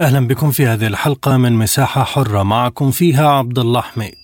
أهلا بكم في هذه الحلقة من مساحة حرة. معكم فيها عبد الله حميد.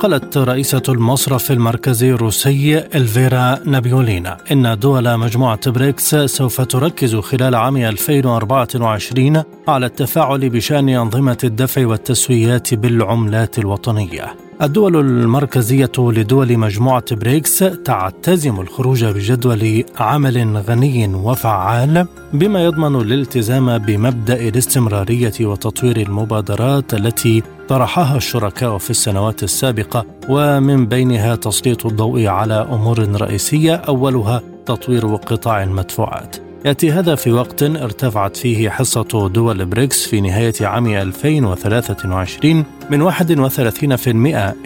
قالت رئيسة المصرف المركزي الروسي إلفيرا نابيولينا إن دول مجموعة بريكس سوف تركز خلال عام 2024 على التفاعل بشأن أنظمة الدفع والتسويات بالعملات الوطنية. الدول المركزية لدول مجموعة بريكس تعتزم الخروج بجدول عمل غني وفعال بما يضمن الالتزام بمبدأ الاستمرارية وتطوير المبادرات التي طرحها الشركاء في السنوات السابقة ومن بينها تسليط الضوء على أمور رئيسية أولها تطوير قطاع المدفوعات. يأتي هذا في وقت ارتفعت فيه حصة دول بريكس في نهاية عام 2023 من 31%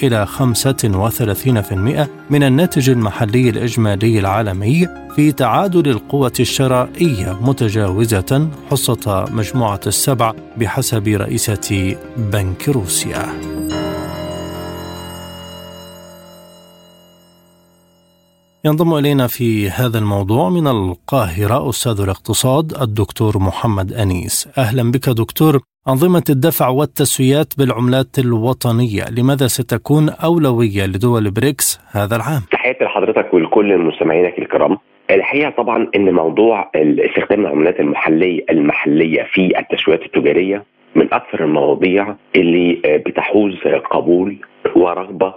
إلى 35% من الناتج المحلي الإجمالي العالمي في تعادل القوة الشرائية متجاوزة حصة مجموعة السبع بحسب رئيسة بنك روسيا. ينضم إلينا في هذا الموضوع من القاهرة أستاذ الاقتصاد الدكتور محمد أنيس. أهلا بك دكتور. أنظمة الدفع والتسويات بالعملات الوطنية لماذا ستكون أولوية لدول بريكس هذا العام؟ تحياتي لحضرتك ولكل مستمعينك الكرام. الحقيقة طبعا إن موضوع استخدام العملات المحلية المحلية في التسويات التجارية من أكثر المواضيع اللي بتحوز قبول ورغبة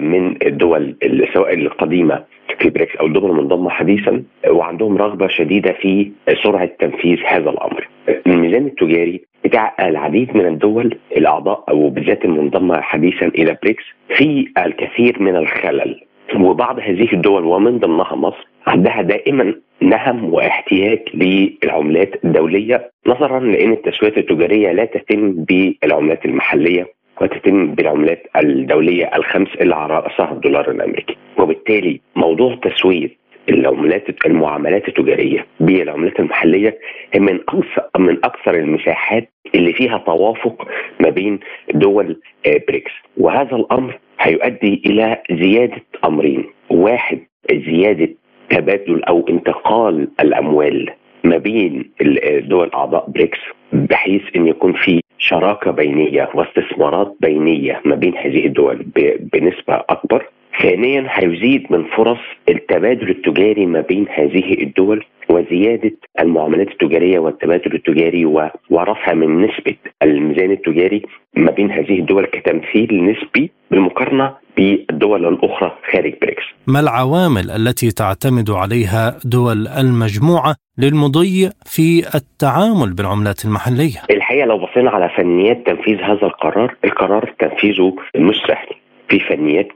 من الدول سواء القديمة في بريكس أو الدول المنضمه حديثا وعندهم رغبة شديدة في سرعة تنفيذ هذا الأمر. الميزان التجاري بتاع العديد من الدول الأعضاء أو بالذات المنضمه حديثا إلى بريكس في الكثير من الخلل وبعض هذه الدول ومن ضمنها مصر عندها دائما نهم واحتياج للعملات الدولية نظرا لأن التسويات التجارية لا تتم بالعملات المحلية وتتم بالعملات الدولية الخمس اللي على راسها الدولار الأمريكي. وبالتالي موضوع تسويه العملات المعاملات التجارية بالعملات المحلية هي من أكثر من أكثر المساحات اللي فيها توافق ما بين دول بريكس. وهذا الأمر هيؤدي إلى زيادة أمرين. واحد زيادة تبادل أو انتقال الأموال ما بين دول أعضاء بريكس بحيث إن يكون في شراكة بينية واستثمارات بينية ما بين هذه الدول بنسبة أكبر. ثانيا هيزيد من فرص التبادل التجاري ما بين هذه الدول وزيادة المعاملات التجارية والتبادل التجاري ورفع من نسبة الميزان التجاري ما بين هذه الدول كتمثيل نسبي بالمقارنة بالدول الأخرى خارج بريكس. ما العوامل التي تعتمد عليها دول المجموعة للمضي في التعامل بالعملات المحلية؟ الحقيقة لو بصينا على فنيات تنفيذ هذا القرار، القرار تنفيذه مش سهل. في فنيات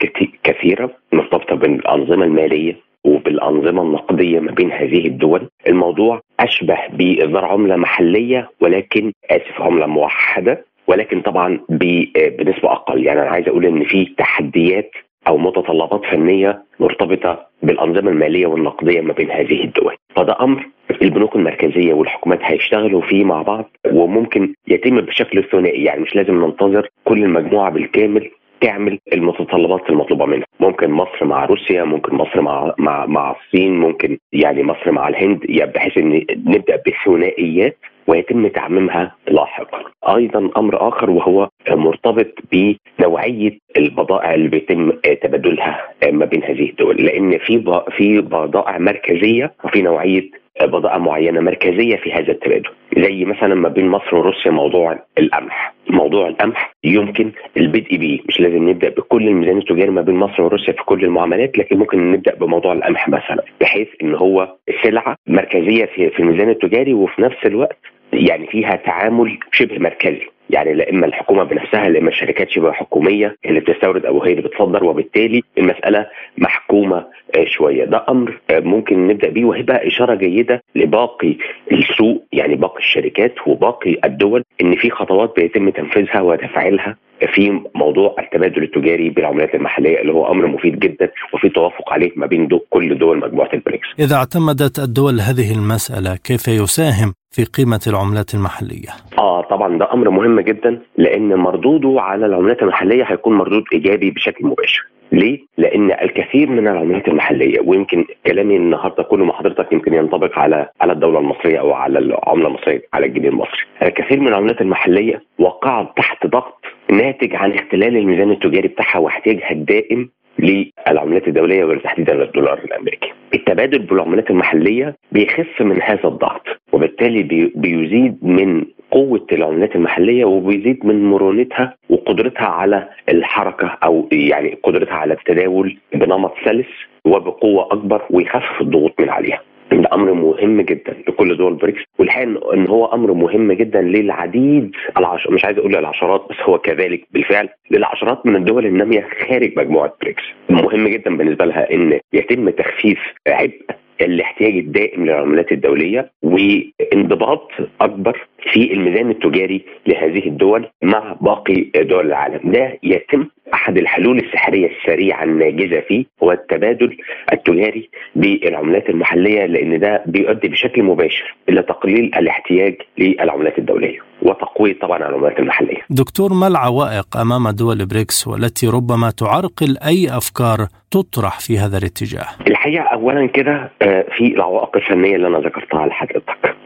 كثيرة مرتبطة بالأنظمة المالية وبالأنظمة النقدية ما بين هذه الدول، الموضوع أشبه باصدار عملة محلية ولكن آسف عملة موحدة ولكن طبعا بنسبة أقل، يعني أنا عايز أقول إن في تحديات أو متطلبات فنية مرتبطة بالأنظمة المالية والنقدية ما بين هذه الدول، فده أمر البنوك المركزية والحكومات هيشتغلوا فيه مع بعض وممكن يتم بشكل ثنائي. يعني مش لازم ننتظر كل المجموعة بالكامل تعمل المتطلبات المطلوبة منها. ممكن مصر مع روسيا ممكن مصر مع مع مع الصين ممكن يعني مصر مع الهند يعني بحيث إن نبدأ بثنائيات ويتم تعميمها لاحقا. أيضا أمر آخر وهو مرتبط بنوعية البضائع اللي بيتم تبادلها ما بين هذه الدول. لأن في في بضائع مركزية وفي نوعية بضائع معينة مركزية في هذا التبادل. زي مثلا ما بين مصر وروسيا موضوع القمح. موضوع القمح يمكن البدء به مش لازم نبدأ بكل الميزان التجاري ما بين مصر وروسيا في كل المعاملات لكن ممكن نبدأ بموضوع القمح مثلا بحيث إن هو سلعة مركزية في الميزان التجاري وفي نفس الوقت يعني فيها تعامل شبه مركزي. يعني لا إما الحكومة بنفسها لا اما الشركات شبه حكومية اللي بتستورد أو هي اللي بتصدر وبالتالي المسألة محكومة آه، شوية ده أمر آه، ممكن نبدأ بيه وهيبقى إشارة جيدة لباقي السوق يعني باقي الشركات وباقي الدول إن في خطوات بيتم تنفيذها وتفعيلها في موضوع التبادل التجاري بالعملات المحلية اللي هو أمر مفيد جدا وفي توافق عليه ما بين دو كل دول مجموعة البريكس. إذا اعتمدت الدول هذه المسألة كيف يساهم في قيمة العملات المحلية؟ آه طبعا ده أمر مهم جدا لأن مردوده على العملات المحلية هيكون مردود إيجابي بشكل مباشر. ليه؟ لأن الكثير من العملات المحلية ويمكن كلامي النهارده كله مع حضرتك يمكن ينطبق على على الدولة المصرية أو على العملة المصرية على الجنيه المصري. الكثير من العملات المحلية وقعت تحت ضغط ناتج عن اختلال الميزان التجاري بتاعها واحتياجها الدائم للعملات الدولية وتحديدا الدولار الأمريكي. التبادل بالعملات المحلية بيخف من هذا الضغط وبالتالي بيزيد من قوة العملات المحلية وبيزيد من مرونتها وقدرتها على الحركة أو يعني قدرتها على التداول بنمط سلس وبقوة أكبر ويخفف الضغوط من عليها. ده أمر مهم جدا لكل دول بريكس والحقيقة ان هو أمر مهم جدا للعديد العش... مش عايز أقول العشرات بس هو كذلك بالفعل للعشرات من الدول النامية خارج مجموعة بريكس. مهم جدا بالنسبة لها إن يتم تخفيف عبء الاحتياج الدائم للعملات الدولية وانضباط أكبر في الميزان التجاري لهذه الدول مع باقي دول العالم. ده يتم أحد الحلول السحرية السريعة الناجزة فيه هو التبادل التجاري بالعملات المحلية لأن ده بيؤدي بشكل مباشر إلى تقليل الاحتياج للعملات الدولية وتقوية طبعا العملات المحلية. دكتور ما العوائق أمام دول بريكس والتي ربما تعرقل أي أفكار تطرح في هذا الاتجاه؟ الحقيقة اولا كده آه، في العوائق الفنية اللي أنا ذكرتها لحضرتك.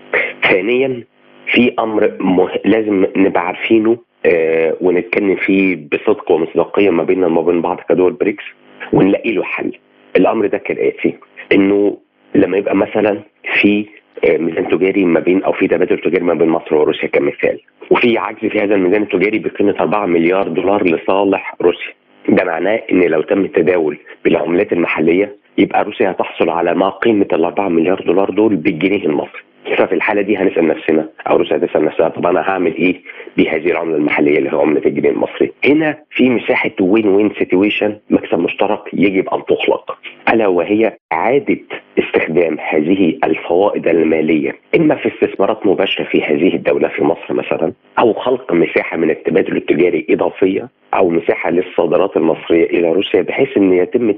ثانيا في أمر مه... لازم نبقى عارفينه ونتكلم فيه بصدق ومصداقية ما بيننا وما بين بعض كدول بريكس ونلاقي له حل. الأمر ده كالاتي إنه لما يبقى مثلا في آه، ميزان تجاري ما بين أو في تبادل تجاري ما بين مصر وروسيا كمثال وفي عجز في هذا الميزان التجاري بقيمة 4 مليار دولار لصالح روسيا. ده معناه إن لو تم التداول بالعملات المحلية يبقى روسيا هتحصل على ما قيمة ال 4 مليار دولار دول بالجنيه المصري. ففي الحالة دي هنسأل نفسنا أو روسيا هتسال نفسها طب أنا هعمل إيه بهذه العملة المحلية اللي هي عمله الجنيه المصري؟ هنا في مساحة win-win situation مكسب مشترك يجب أن تخلق ألا وهي إعادة استخدام هذه الفوائد المالية. إما في استثمارات مباشرة في هذه الدولة في مصر مثلا أو خلق مساحة من التبادل التجاري إضافية أو مساحة للصادرات المصرية إلى روسيا بحيث إن يتم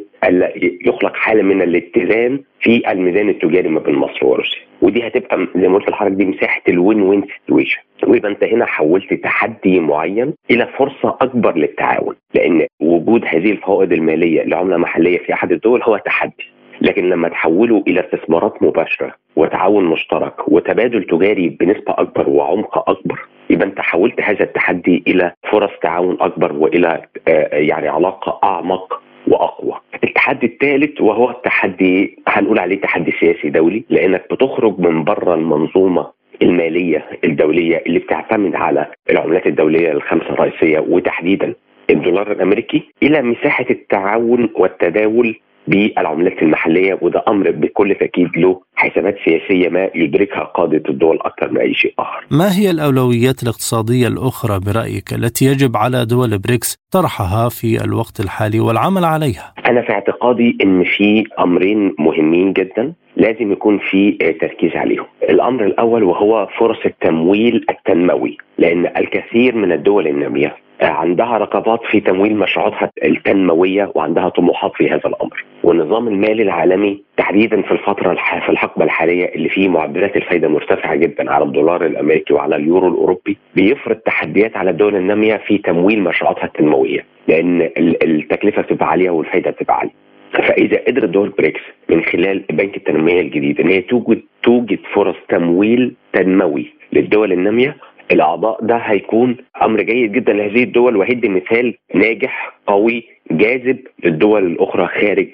يخلق حالة من الاتزان في الميزان التجاري ما بين مصر وروسيا. ودي هتبقى زي ما قلت لحضرتك دي مساحة ال win-win situation ويبقى أنت هنا حولت تحدي معين إلى فرصة أكبر للتعاون لأن وجود هذه الفوائد المالية لعملة محلية في أحد الدول هو تحدي. لكن لما تحوله إلى استثمارات مباشرة وتعاون مشترك وتبادل تجاري بنسبة أكبر وعمق أكبر يبقى أنت حولت هذا التحدي إلى فرص تعاون أكبر وإلى آه، يعني علاقة أعمق وأقوى. التحدي الثالث وهو التحدي هنقول عليه تحدي سياسي دولي لأنك بتخرج من بره المنظومة المالية الدولية اللي بتعتمد على العملات الدولية الخمسة الرئيسية وتحديدا الدولار الأمريكي إلى مساحة التعاون والتداول بالعملات المحلية وده أمر بكل تأكيد له حسابات سياسية ما يدركها قادة الدول أكثر من أي شيء آخر. ما هي الأولويات الاقتصادية الأخرى برأيك التي يجب على دول بريكس طرحها في الوقت الحالي والعمل عليها؟ أنا في اعتقادي إن في أمرين مهمين جدا لازم يكون في تركيز عليهم. الأمر الأول وهو فرص التمويل التنموي لأن الكثير من الدول النامية عندها رغبات في تمويل مشروعاتها التنموية وعندها طموحات في هذا الأمر. والنظام المالي العالمي تحديدا في الفترة في الحقبة الحالية اللي فيه معدلات الفائده مرتفعة جدا على الدولار الأمريكي وعلى اليورو الأوروبي بيفرض تحديات على الدول النامية في تمويل مشروعاتها التنموية لأن التكلفة بتبقى عالية والفائده بتبقى عالية. فإذا قدر دول بريكس من خلال بنك التنميه الجديد إن هي توجد توجد فرص تمويل تنموي للدول النامية الأعضاء ده هيكون أمر جيد جدا لهذه الدول وهيدي مثال ناجح قوي جاذب للدول الأخرى خارج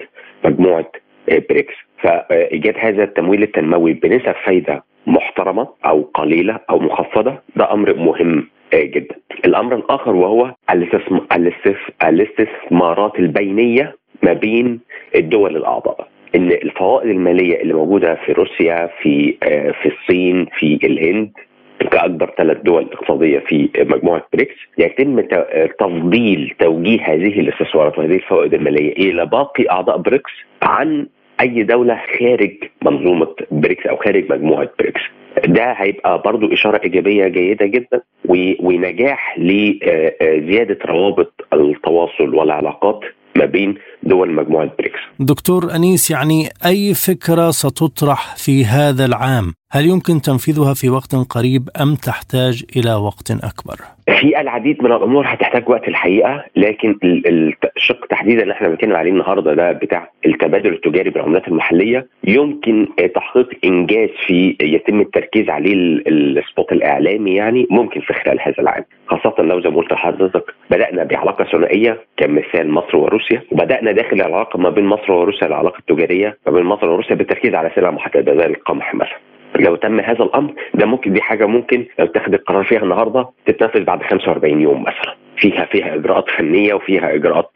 مجموعة بريكس فإيجاد هذا التمويل التنموي بنسب فايدة محترمة أو قليلة أو مخفضة ده أمر مهم جدا. الأمر الآخر وهو الاستثمارات البينية ما بين الدول الأعضاء. إن الفوائد المالية اللي موجودة في روسيا في آه، في الصين في الهند كأكبر ثلاث دول اقتصادية في مجموعة بريكس يتم تفضيل توجيه هذه الاستثمارات وهذه الفوائد المالية إلى باقي أعضاء بريكس عن أي دولة خارج منظومة بريكس أو خارج مجموعة بريكس. ده هيبقى برضو إشارة إيجابية جيدة جدا ونجاح لزيادة روابط التواصل والعلاقات ما بين دول مجموعة بريكس. دكتور أنيس يعني أي فكرة ستطرح في هذا العام؟ هل يمكن تنفيذها في وقت قريب أم تحتاج إلى وقت أكبر؟ في العديد من الأمور هتحتاج وقت الحقيقة لكن الشق تحديدا اللي إحنا بنتكلم عليه النهارده ده بتاع التبادل التجاري بالعملات المحلية يمكن تحقيق إنجاز في يتم التركيز عليه السبوت الإعلامي يعني ممكن في خلال هذا العام خاصة لو زي ما قلت لحضرتك بدأنا بعلاقة ثنائية كمثال مصر وروسيا وبدأنا داخل العلاقة ما بين مصر وروسيا العلاقة التجارية ما بين مصر وروسيا بالتركيز على سلع محددة زي القمح مثلا لو تم هذا الأمر ده ممكن دي حاجة ممكن لو اتخذ القرار فيها النهارده تتنفذ بعد 45 يوم مثلا فيها فيها إجراءات فنية وفيها إجراءات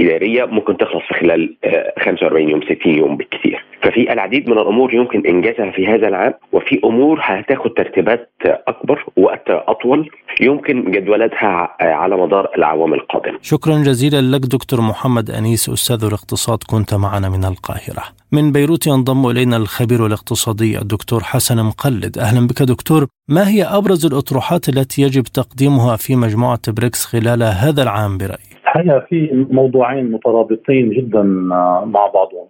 إدارية ممكن تخلص في خلال 45 يوم 60 يوم بالكثير ففي العديد من الأمور يمكن إنجازها في هذا العام وفي أمور هتاخد ترتيبات أكبر وقت أطول يمكن جدولتها على مدار الاعوام القادمة. شكرا جزيلا لك دكتور محمد أنيس أستاذ الاقتصاد كنت معنا من القاهرة. من بيروت ينضم إلينا الخبير الاقتصادي الدكتور حسن مقلد، أهلا بك دكتور، ما هي أبرز الأطروحات التي يجب تقديمها في مجموعة بريكس خلال هذا العام برأيك؟ الحقيقة في موضوعين مترابطين جدا مع بعضهم.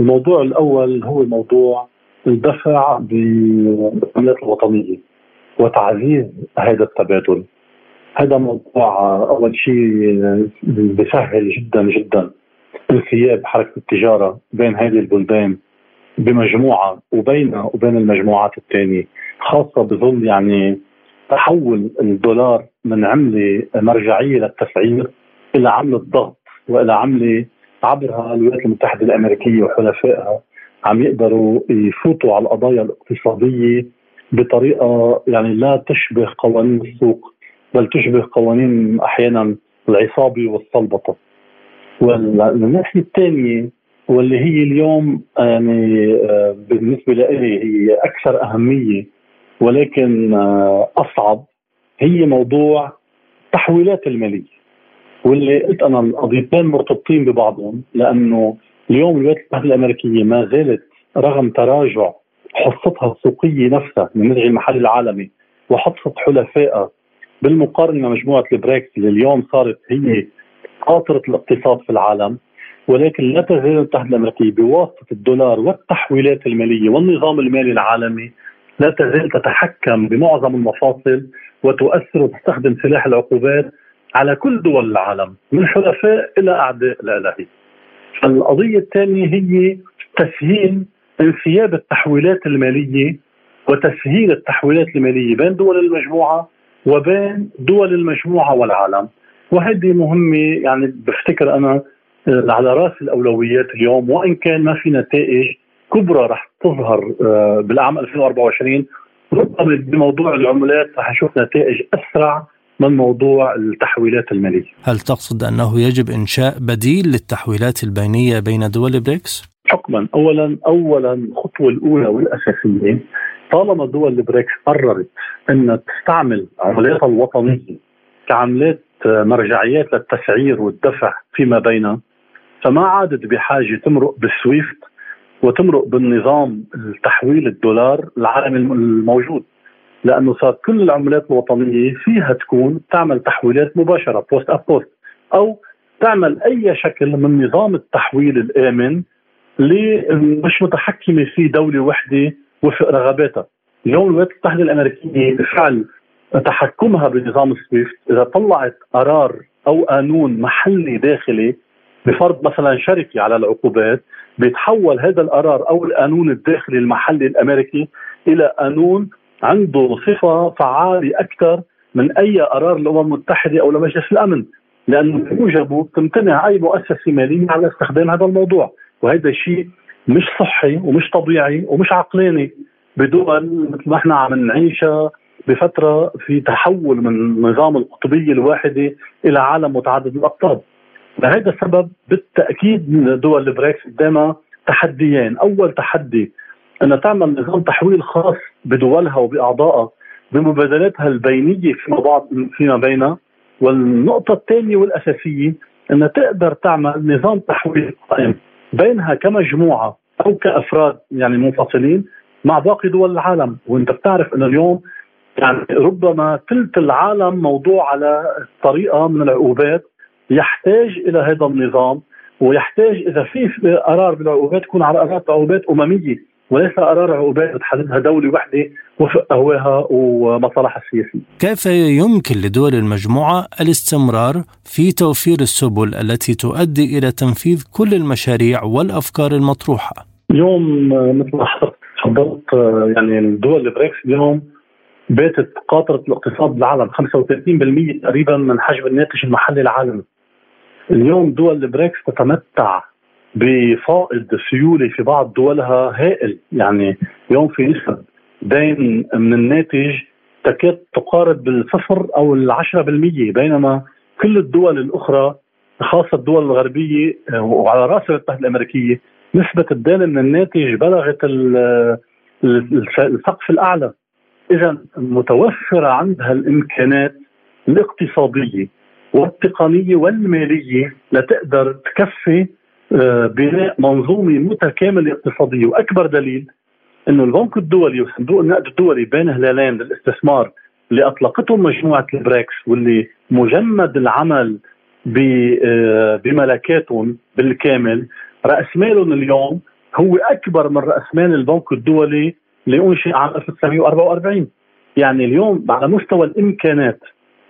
الموضوع الأول هو موضوع الدفع بالعملات الوطنية وتعزيز هذا التبادل. هذا موضوع أول شيء بسهل جدا جدا انسياب حركة التجارة بين هذه البلدان بمجموعة وبينها وبين المجموعات الثانية خاصة بظل يعني تحول الدولار من عملة مرجعية للتسعير إلى عملة ضغط وإلى عملة عبرها الولايات المتحدة الأمريكية وحلفائها عم يقدروا يفوتوا على القضايا الاقتصادية بطريقة يعني لا تشبه قوانين السوق بل تشبه قوانين أحيانا العصابة والسلبطة. والناحيه الثانية واللي هي اليوم يعني بالنسبة لي هي أكثر أهمية ولكن أصعب هي موضوع التحويلات المالية. واللي قلت أنا القضيتين مرتبطين ببعضهم لأنه اليوم الولايات المتحدة الأمريكية ما زالت رغم تراجع حصتها السوقية نفسها من النزع المحلي العالمي وحصة حلفائها بالمقارنة مع مجموعة البريكس اللي اليوم صارت هي قاطرة الاقتصاد في العالم ولكن لا تزال الولايات المتحده الامريكيه بواسطة الدولار والتحويلات المالية والنظام المالي العالمي لا تزال تتحكم بمعظم المفاصل وتؤثر وتستخدم سلاح العقوبات على كل دول العالم من حلفاء إلى أعداء لا هي. القضية الثانية هي تسهيل انسياب التحويلات المالية وتسهيل التحويلات المالية بين دول المجموعة وبين دول المجموعة والعالم وهذه مهمة يعني بفتكر أنا على رأس الأولويات اليوم وإن كان ما في نتائج كبرى رح تظهر بالعام 2024 ربما بموضوع العملات رح نشوف نتائج أسرع من موضوع التحويلات المالية. هل تقصد أنه يجب إنشاء بديل للتحويلات البينية بين دول بريكس؟ حكما اولا اولا الخطوة الأولى والأساسية طالما دول البريكس قررت ان تستعمل عملاتها الوطنية كعملات مرجعيات للتسعير والدفع فيما بينها فما عادت بحاجة تمرق بالسويفت وتمرق بالنظام التحويل الدولار العالمي الموجود لأنه صار كل العملات الوطنية فيها تكون تعمل تحويلات مباشرة post à post أو تعمل أي شكل من نظام التحويل الآمن اللي مش متحكمة فيه دولة وحدة وفق رغباتها. اليوم الولايات المتحدة الأمريكية بفعل تحكمها بنظام السويفت إذا طلعت قرار أو قانون محلي داخلي بفرض مثلا شركة على العقوبات بيتحول هذا القرار أو القانون الداخلي المحلي الأمريكي إلى قانون عنده صفة فعالة أكثر من أي قرار الأمم المتحدة أو لمجلس الأمن لأنه بموجبه تمتنع أي مؤسسة مالية على استخدام هذا الموضوع. وهذا شيء مش صحي ومش طبيعي ومش عقلاني بدول مثل ما إحنا عم نعيشها بفترة في تحول من نظام القطبية الواحدة إلى عالم متعدد الأقطاب. لهذا السبب بالتأكيد دول البريكس قدامها تحديين، أول تحدي أنها تعمل نظام تحويل خاص بدولها وبأعضائها بمبادلاتها البينية فيما بعض فيما بينها. والنقطة الثانية والأساسية أنها تقدر تعمل نظام تحويل قائم بينها كمجموعة أو كأفراد يعني منفصلين مع باقي دول العالم. وأنت بتعرف أنه اليوم يعني ربما ثلث العالم موضوع على طريقة من العقوبات يحتاج إلى هذا النظام ويحتاج إذا في قرار بالعقوبات يكون على قرارات عقوبات أممية وليس قرار عقوبات بتحددها دولة وحدة وفق اهواها ومصالحها السياسية. كيف يمكن لدول المجموعة الاستمرار في توفير السبل التي تؤدي إلى تنفيذ كل المشاريع والأفكار المطروحة؟ اليوم مثل ما حضرتك تفضلت يعني الدول البريكس اليوم باتت قاطرة الاقتصاد بالعالم. 35% تقريبا من حجم الناتج المحلي العالمي. اليوم دول البريكس تتمتع بفائض سيولي في بعض دولها هائل. يعني اليوم في نسب دين من الناتج تكاد تقارب بالصفر أو العشرة بالمية بينما كل الدول الأخرى خاصة الدول الغربية وعلى رأس المتحدة الأمريكية نسبة الدين من الناتج بلغت السقف الأعلى. إذا متوفرة عندها الإمكانات الاقتصادية والتقنية والمالية لتقدر تكفي آه، بناء منظومة متكاملة اقتصادية. وأكبر دليل إنه البنك الدولي وصندوق النقد الدولي بين هلالين للاستثمار اللي أطلقته مجموعة البريكس واللي مجمد العمل آه، بملكاتهم بالكامل رأس مالهم اليوم هو أكبر من رأس مال البنك الدولي اللي انشئ عام 1944 يعني اليوم على مستوى الإمكانات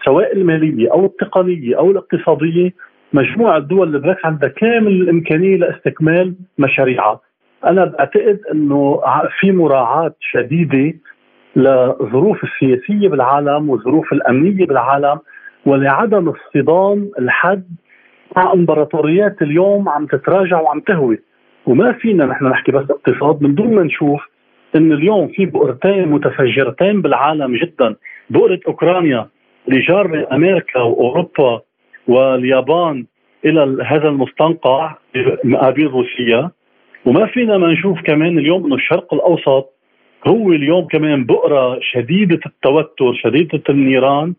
سواء المالية أو التقنية أو الاقتصادية مجموعة دول البريكس عندها كامل الإمكانية لاستكمال مشاريعها. أنا بعتقد إنه في مراعاة شديدة للظروف السياسية بالعالم والظروف الأمنية بالعالم ولعدم اصطدام الحد مع إمبراطوريات اليوم عم تتراجع وعم تهوي. وما فينا نحن نحكي بس اقتصاد من دون ما نشوف إن اليوم في بؤرتين متفجرتين بالعالم جدا. بؤرة أوكرانيا لجار أمريكا وأوروبا واليابان إلى هذا المستنقع مقابل روسيا. وما فينا ما نشوف كمان اليوم إنه الشرق الأوسط هو اليوم كمان بؤرة شديدة التوتر شديدة النيران.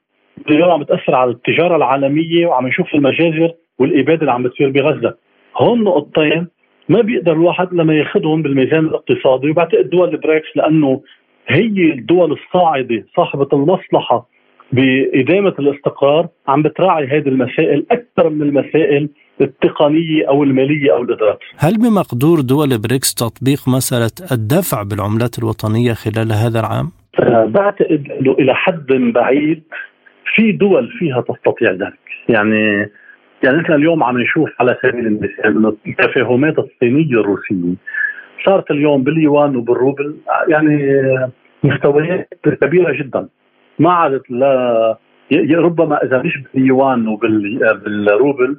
اليوم عم بتأثر على التجارة العالمية وعم نشوف المجازر والإبادة اللي عم بتصير بغزة. هون نقطتين. ما بيقدر الواحد لما ياخذهم بالميزان الاقتصادي وبعتقد دول البريكس لأنه هي الدول الصاعدة صاحبة المصلحة بإدامة الاستقرار عم بتراعي هذه المسائل أكثر من المسائل التقنية أو المالية أو الإدارات هل بمقدور دول بريكس تطبيق مسألة الدفع بالعملات الوطنية خلال هذا العام؟ أه بعتقد أنه إلى حد بعيد في دول فيها تستطيع ذلك يعني يعني نحن اليوم عم نشوف على سبيل المثال إنه التفاهمات الصينية الروسية صارت اليوم باليوان وبالروبل يعني مستويات كبيرة جدا. ما عادت لا ربما إذا مش باليوان وبالروبل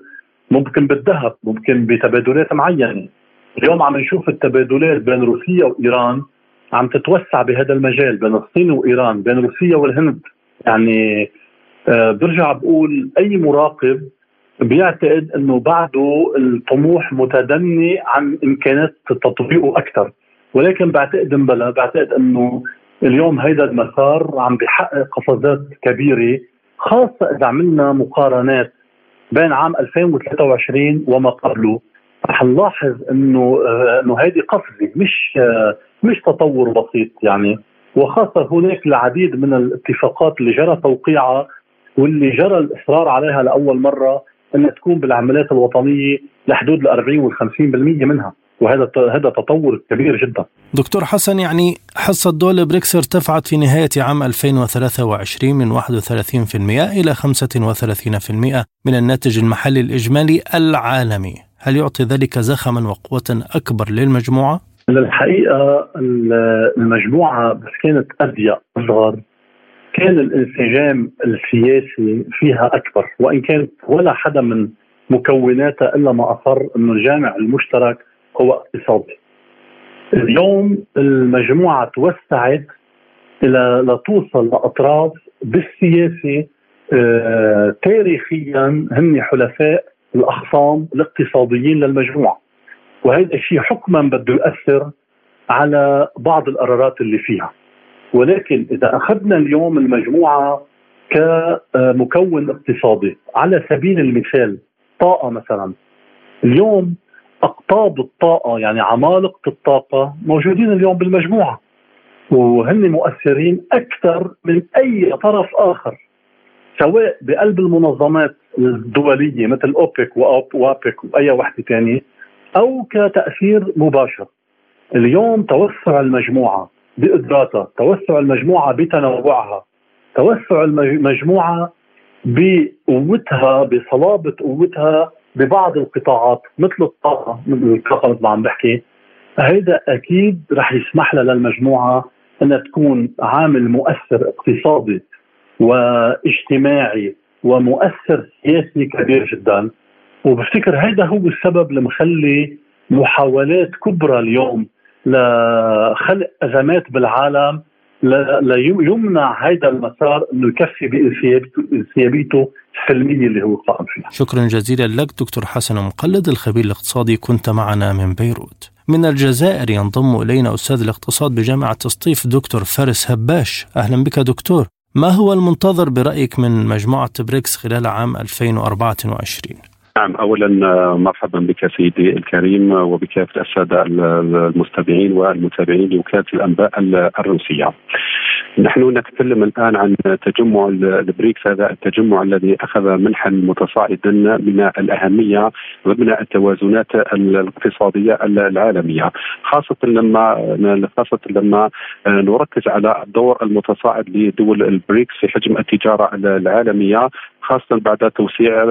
ممكن بالذهب ممكن بتبادلات معينة. اليوم عم نشوف التبادلات بين روسيا وإيران عم تتوسع بهذا المجال بين الصين وإيران بين روسيا والهند. يعني آه برجع بقول أي مراقب بيعتقد إنه بعده الطموح متدني عن امكانات تطبيقه أكثر ولكن بعتقد بلا بعتقد إنه اليوم هيدا المسار عم بيحقق قفزات كبيرة خاصة إذا عملنا مقارنات بين عام 2023 وما قبله. رح نلاحظ إنه إنه هذه قفزة مش مش تطور بسيط يعني. وخاصة هناك العديد من الاتفاقات اللي جرى توقيعها واللي جرى الإصرار عليها لأول مرة إنها تكون بالعمليات الوطنية لحدود ال 40 وال 50% منها وهذا هذا تطور كبير جدا دكتور حسن يعني حصة دول بريكس ارتفعت في نهاية عام 2023 من 31% إلى 35% من الناتج المحلي الإجمالي العالمي هل يعطي ذلك زخما وقوة أكبر للمجموعة؟ الحقيقة المجموعة بس كانت أضيق أصغر كان الانسجام السياسي فيها أكبر وإن كانت ولا حدا من مكوناتها إلا ما أصر إنه الجامع المشترك هو اقتصادي. اليوم المجموعة توسعت إلى لتوصل لأطراف بالسياسة آه تاريخيا هن حلفاء الأخصام الاقتصاديين للمجموعة. وهذا الشيء حكما بده يؤثر على بعض القرارات اللي فيها. ولكن إذا أخذنا اليوم المجموعة كمكون اقتصادي على سبيل المثال طاقة مثلا اليوم أقطاب الطاقة يعني عمالقة الطاقة موجودين اليوم بالمجموعة وهن مؤثرين أكثر من أي طرف آخر سواء بقلب المنظمات الدولية مثل أوبك وأبك وأي وحدة ثانية أو كتأثير مباشر. اليوم توسع المجموعة بقدراتها توسع المجموعة بتنوعها. توسع المجموعة بقوتها بصلابة قوتها ببعض القطاعات مثل الطاقة مثل الطاقة مثل ما عم بحكي. هيدا أكيد رح يسمح لها للمجموعة إنها تكون عامل مؤثر اقتصادي واجتماعي ومؤثر سياسي كبير جدا. وبفتكر هذا هو السبب اللي مخلي محاولات كبرى اليوم لخلق أزمات بالعالم ليمنع هذا المسار إنه يكفي بانسيابيته السلمية اللي هو قائم فيها. شكرا جزيلا لك دكتور حسن مقلد الخبير الاقتصادي كنت معنا من بيروت. من الجزائر ينضم إلينا أستاذ الاقتصاد بجامعة تسطيف دكتور فارس هباش. أهلا بك دكتور. ما هو المنتظر برأيك من مجموعة بريكس خلال عام 2024؟ نعم اولا آه، مرحبا بك سيدي الكريم وبكافة الساده المستمعين والمتابعين لوكالة الأنباء الروسية. نحن نتكلم الآن عن تجمع البريكس هذا التجمع الذي أخذ منحا متصاعدا من الأهمية ضمن التوازنات الاقتصادية العالمية خاصة لما خاصة لما نركز على الدور المتصاعد لدول البريكس في حجم التجارة العالمية خاصة بعد توسيع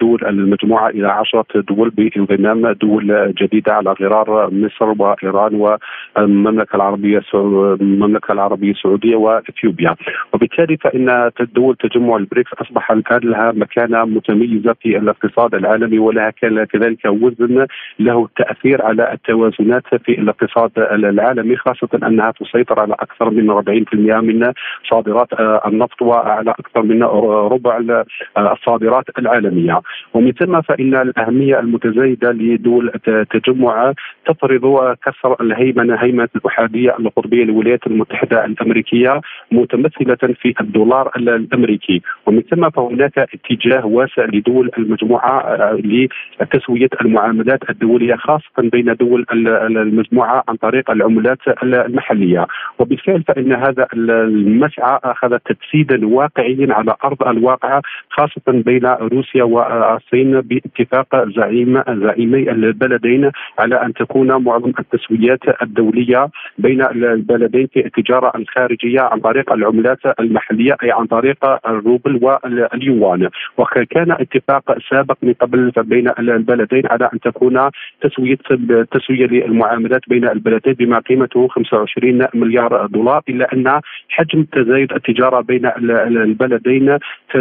دول المجموعة إلى عشرة دول بانضمام دول جديدة على غرار مصر وإيران والمملكة العربية المملكة العربية السعودية وإثيوبيا. وبالتالي فإن دول تجمع البريكس أصبح الآن لها مكانة متميزة في الاقتصاد العالمي ولها كذلك وزن له تأثير على التوازنات في الاقتصاد العالمي خاصة أنها تسيطر على أكثر من 40% من صادرات النفط وعلى أكثر من ربع الصادرات العالمية. ومن ثم فإن الأهمية المتزايدة لدول التجمع تفرض كسر الهيمنه هيمنة الاحاديه القطبية للولايات المتحدة الأمريكية متمثلة في الدولار الأمريكي. ومن ثم فهناك اتجاه واسع لدول المجموعة لتسوية المعاملات الدولية خاصة بين دول المجموعة عن طريق العملات المحلية. وبالفعل فإن هذا المسعى أخذ تجسيدا واقعيا على أرض الواقع خاصة بين روسيا والصين باتفاق زعيم زعيمي البلدين على أن تكون معظم التسويات الدولية بين البلدين في التجارة الخارجية عن طريق العملات المحلية أي عن طريق الروبل واليوان. وكان اتفاق سابق من قبل بين البلدين على أن تكون تسويه تسوية للمعاملات بين البلدين بما قيمته 25 مليار دولار إلا أن حجم تزايد التجارة بين البلدين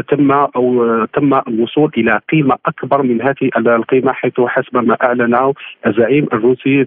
تم أو تم الوصول إلى قيمة أكبر من هذه القيمة حيث حسب ما أعلن الزعيم الروسي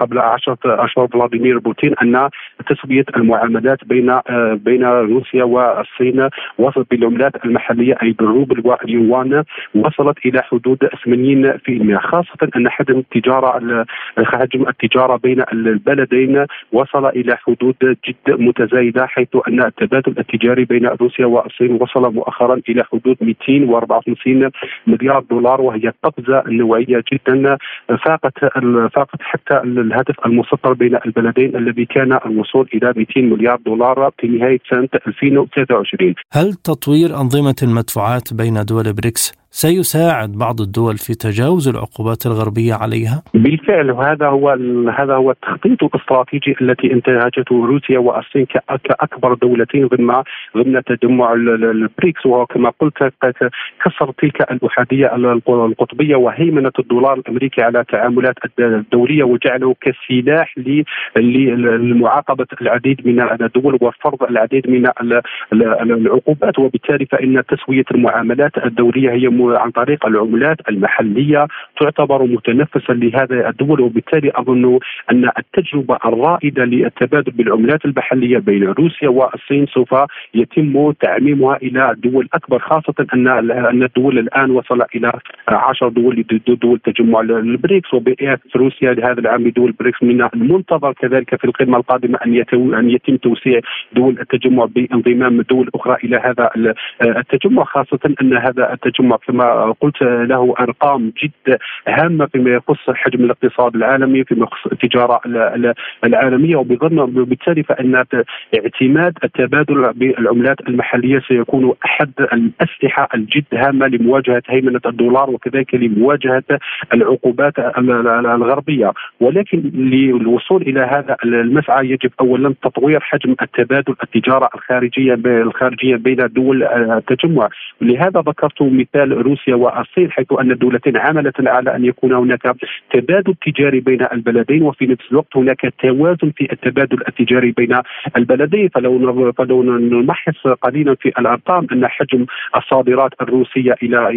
قبل عشرة أشهر فلاديمير بوتين أن تسوية المعاملات بين بين روسيا والصين وصلت بالعملات المحلية أي بالروبل واليوان وصلت إلى حدود 80% خاصة أن حجم التجارة حجم التجارة بين البلدين وصل إلى حدود جد متزايدة حيث أن التبادل التجاري بين روسيا والصين وصل مؤخرا إلى حدود 254 مليار دولار وهي قفزة نوعية جدا. فاقت فاقت حتى الهدف المسطر بين البلدين الذي كان الوصول إلى 200 مليار دولار في نهاية سنة 2023 هل تطوير أنظمة المدفوعات بين دول بريكس سيساعد بعض الدول في تجاوز العقوبات الغربية عليها؟ بالفعل وهذا هو هذا هو التخطيط الاستراتيجي التي انتهجته روسيا والصين كأكبر دولتين ضمن ضمن تجمع البريكس وكما قلت كسر تلك الأحادية القطبية وهيمنة الدولار الأمريكي على التعاملات الدولية وجعله كسلاح لمعاقبة العديد من الدول وفرض العديد من العقوبات وبالتالي فإن تسوية المعاملات الدولية هي عن طريق العملات المحلية تعتبر متنفسا لهذه الدول وبالتالي أظن أن التجربة الرائدة للتبادل بالعملات المحلية بين روسيا والصين سوف يتم تعميمها إلى دول أكبر خاصة أن أن الدول الآن وصل إلى 10 دول دول تجمع البريكس وبقيت روسيا لهذا العام لدول البريكس من المنتظر كذلك في القمه القادمة أن أن يتم توسيع دول التجمع بانضمام دول أخرى إلى هذا التجمع خاصة أن هذا التجمع كما قلت له أرقام جد هامة فيما يخص حجم الاقتصاد العالمي فيما يخص التجارة العالمية وبالتالي فإن اعتماد التبادل بالعملات المحلية سيكون أحد الأسلحة الجد هامة لمواجهة هيمنة الدولار وكذلك لمواجهة العقوبات الغربية. ولكن للوصول إلى هذا المسعى يجب اولا تطوير حجم التبادل التجارة الخارجية الخارجية بين دول التجمع. لهذا ذكرت مثال روسيا والصين حيث أن الدولتين عملت على أن يكون هناك تبادل تجاري بين البلدين وفي نفس الوقت هناك توازن في التبادل التجاري بين البلدين. فلو فلو نمحص قليلا في الأرقام أن حجم الصادرات الروسية إلى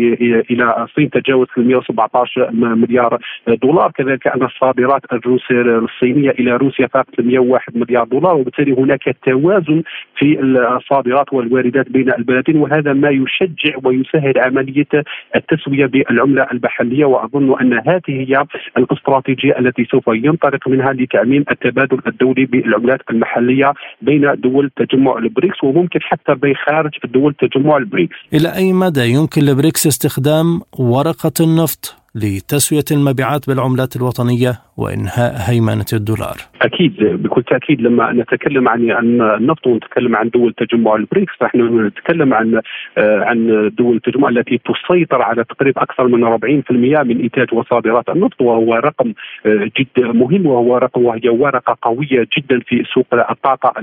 إلى الصين تجاوز 117 مليار دولار. كذلك أن الصادرات الروسيه الصينية إلى روسيا فاقت 101 مليار دولار. وبالتالي هناك توازن في الصادرات والواردات بين البلدين وهذا ما يشجع ويسهل عملية التسوية بالعملة المحليه وأظن أن هذه هي الاستراتيجية التي سوف ينطلق منها لتعميم التبادل الدولي بالعملات المحلية بين دول تجمع البريكس وممكن حتى بين خارج دول تجمع البريكس. إلى أي مدى يمكن لبريكس استخدام ورقة النفط لتسوية المبيعات بالعملات الوطنية وإنهاء هيمنة الدولار أكيد بكل تأكيد لما نتكلم عن النفط ونتكلم عن دول تجمع البريكس فنحن نتكلم عن آه، عن دول التجمع التي تسيطر على تقريبا أكثر من 40% من إنتاج وصادرات النفط وهو رقم آه، جد مهم وهو رقم وهي ورقة قوية جدا في سوق الطاقة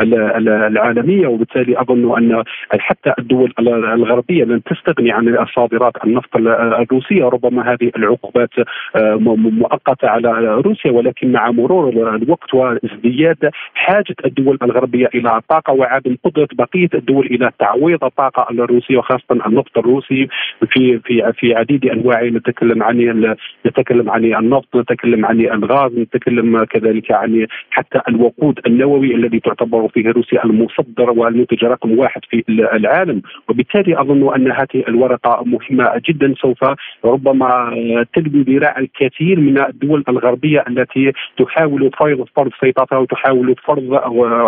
العالمية. وبالتالي أظن أن حتى الدول الغربية لن تستغني عن صادرات النفط الروسية ربما هذه العقوبات آه، مؤقتة على روسيا ولكن مع مرور الوقت وازدياد حاجة الدول الغربية إلى الطاقه وعدم قدرة بقية الدول إلى تعويض الطاقة الروسية وخاصة النفط الروسي في في في عديد انواعه نتكلم عن نتكلم عن النفط نتكلم عن الغاز نتكلم كذلك عن حتى الوقود النووي الذي تعتبر فيه روسيا المصدر والمنتج رقم واحد في العالم. وبالتالي أظن أن هذه الورقة مهمة جدا سوف ربما تلوي ذراع الكثير من الدول الغربية التي تحاول فرض فرض سيطرتها وتحاول فرض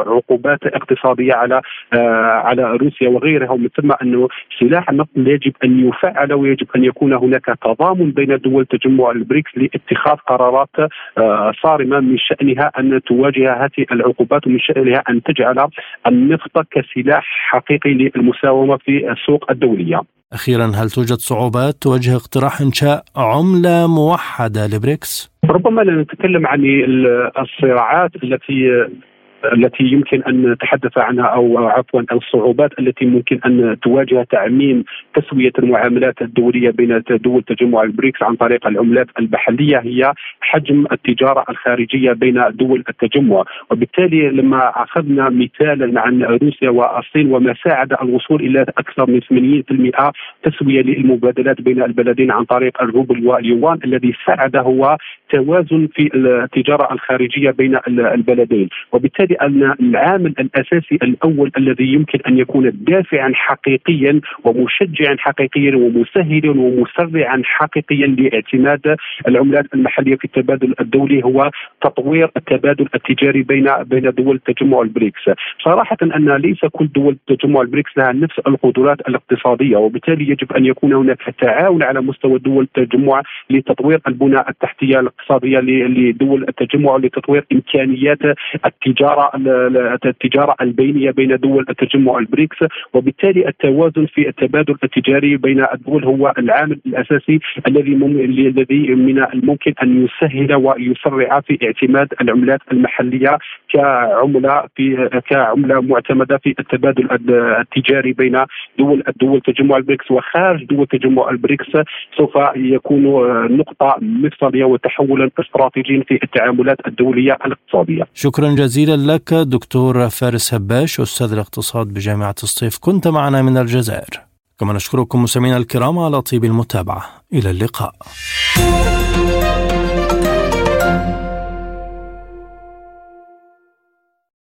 عقوبات اقتصادية على على روسيا وغيرها ومن ثم انه سلاح النفط يجب أن يفعل ويجب أن يكون هناك تضامن بين دول تجمع البريكس لاتخاذ قرارات صارمة من شأنها أن تواجه هذه العقوبات ومن شأنها أن تجعل النفط كسلاح حقيقي للمساومة في السوق الدولية. أخيرا هل توجد صعوبات تواجه اقتراح إنشاء عملة موحدة لبريكس؟ ربما لا نتكلم عن الصراعات التي التي يمكن أن نتحدث عنها أو عفوا الصعوبات التي ممكن أن تواجه تعميم تسوية المعاملات الدولية بين دول تجمع البريكس عن طريق العملات المحليه هي حجم التجارة الخارجية بين دول التجمع. وبالتالي لما أخذنا مثالا عن روسيا والصين وما ساعد الوصول إلى أكثر من 80% تسوية للمبادلات بين البلدين عن طريق الروبل واليوان الذي ساعد هو توازن في التجارة الخارجية بين البلدين. وبالتالي ان العامل الأساسي الأول الذي يمكن أن يكون دافعا حقيقيا ومشجعا حقيقيا ومسهلا ومسرعا حقيقيا لاعتماد العملات المحلية في التبادل الدولي هو تطوير التبادل التجاري بين بين دول تجمع البريكس. صراحة أن ليس كل دول تجمع البريكس لها نفس القدرات الاقتصادية وبالتالي يجب أن يكون هناك تعاون على مستوى دول التجمع لتطوير البنى التحتية الاقتصادية لدول التجمع لتطوير إمكانيات التجارة التجارة البينية بين دول التجمع البريكس وبالتالي التوازن في التبادل التجاري بين الدول هو العامل الأساسي الذي الذي من الممكن أن يسهل ويسرع في اعتماد العملات المحلية كعملة في كعملة معتمدة في التبادل التجاري بين دول الدول تجمع البريكس وخارج دول تجمع البريكس سوف يكون نقطة مفصلية وتحولا استراتيجيا في التعاملات الدولية الاقتصادية. شكرا جزيلا لك دكتور فارس هباش أستاذ الاقتصاد بجامعة سطيف. كنت معنا من الجزائر. كما نشكركم مستمعينا الكرام على طيب المتابعة. إلى اللقاء.